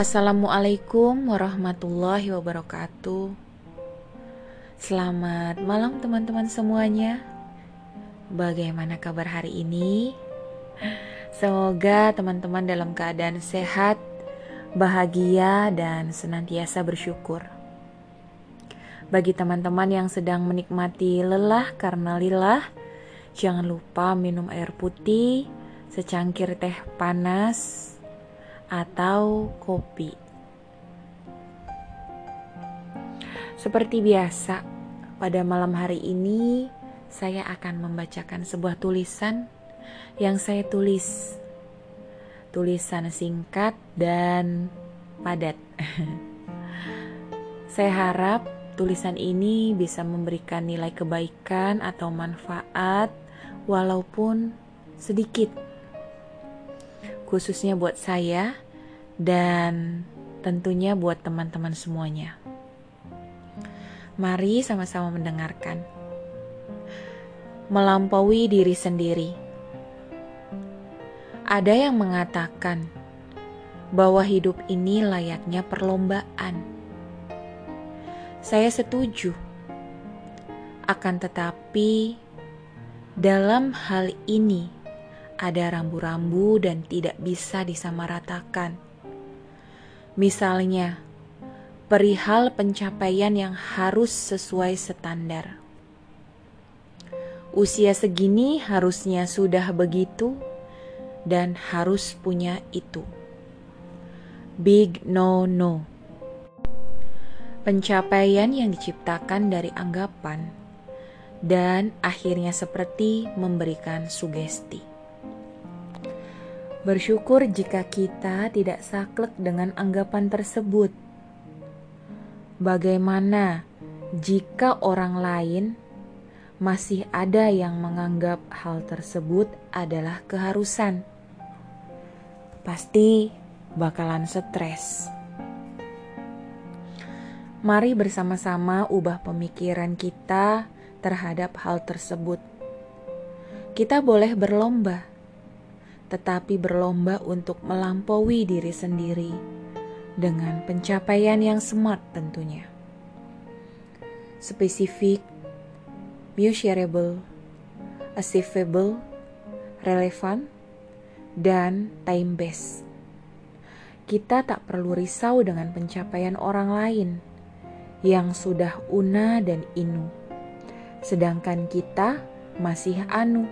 Assalamualaikum warahmatullahi wabarakatuh. Selamat malam, teman-teman semuanya. Bagaimana kabar hari ini? Semoga teman-teman dalam keadaan sehat, bahagia, dan senantiasa bersyukur. Bagi teman-teman yang sedang menikmati lelah karena lillah, jangan lupa minum air putih, secangkir teh panas, atau kopi. Seperti biasa, pada malam hari ini saya akan membacakan sebuah tulisan yang saya tulis. Tulisan singkat dan padat. saya harap tulisan ini bisa memberikan nilai kebaikan atau manfaat walaupun sedikit khususnya buat saya dan tentunya buat teman-teman semuanya. Mari sama-sama mendengarkan. Melampaui diri sendiri. Ada yang mengatakan bahwa hidup ini layaknya perlombaan. Saya setuju. Akan tetapi, dalam hal ini, ada rambu-rambu dan tidak bisa disamaratakan. Misalnya, perihal pencapaian yang harus sesuai standar. Usia segini harusnya sudah begitu dan harus punya itu. Big no no. Pencapaian yang diciptakan dari anggapan dan akhirnya seperti memberikan sugesti. Bersyukur jika kita tidak saklek dengan anggapan tersebut. Bagaimana jika orang lain masih ada yang menganggap hal tersebut adalah keharusan? Pasti bakalan stres. Mari bersama-sama ubah pemikiran kita terhadap hal tersebut. Kita boleh berlomba tetapi berlomba untuk melampaui diri sendiri dengan pencapaian yang smart tentunya. Spesifik, measurable, achievable, relevan, dan time-based. Kita tak perlu risau dengan pencapaian orang lain yang sudah una dan inu, sedangkan kita masih anu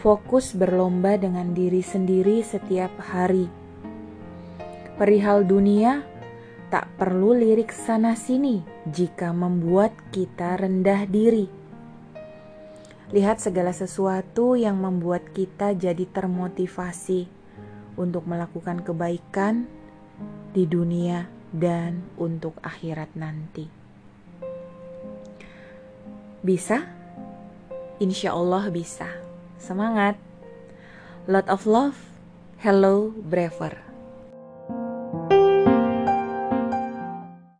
fokus berlomba dengan diri sendiri setiap hari. Perihal dunia, tak perlu lirik sana-sini jika membuat kita rendah diri. Lihat segala sesuatu yang membuat kita jadi termotivasi untuk melakukan kebaikan di dunia dan untuk akhirat nanti. Bisa? Insya Allah bisa. Semangat. Lot of love. Hello, Braver.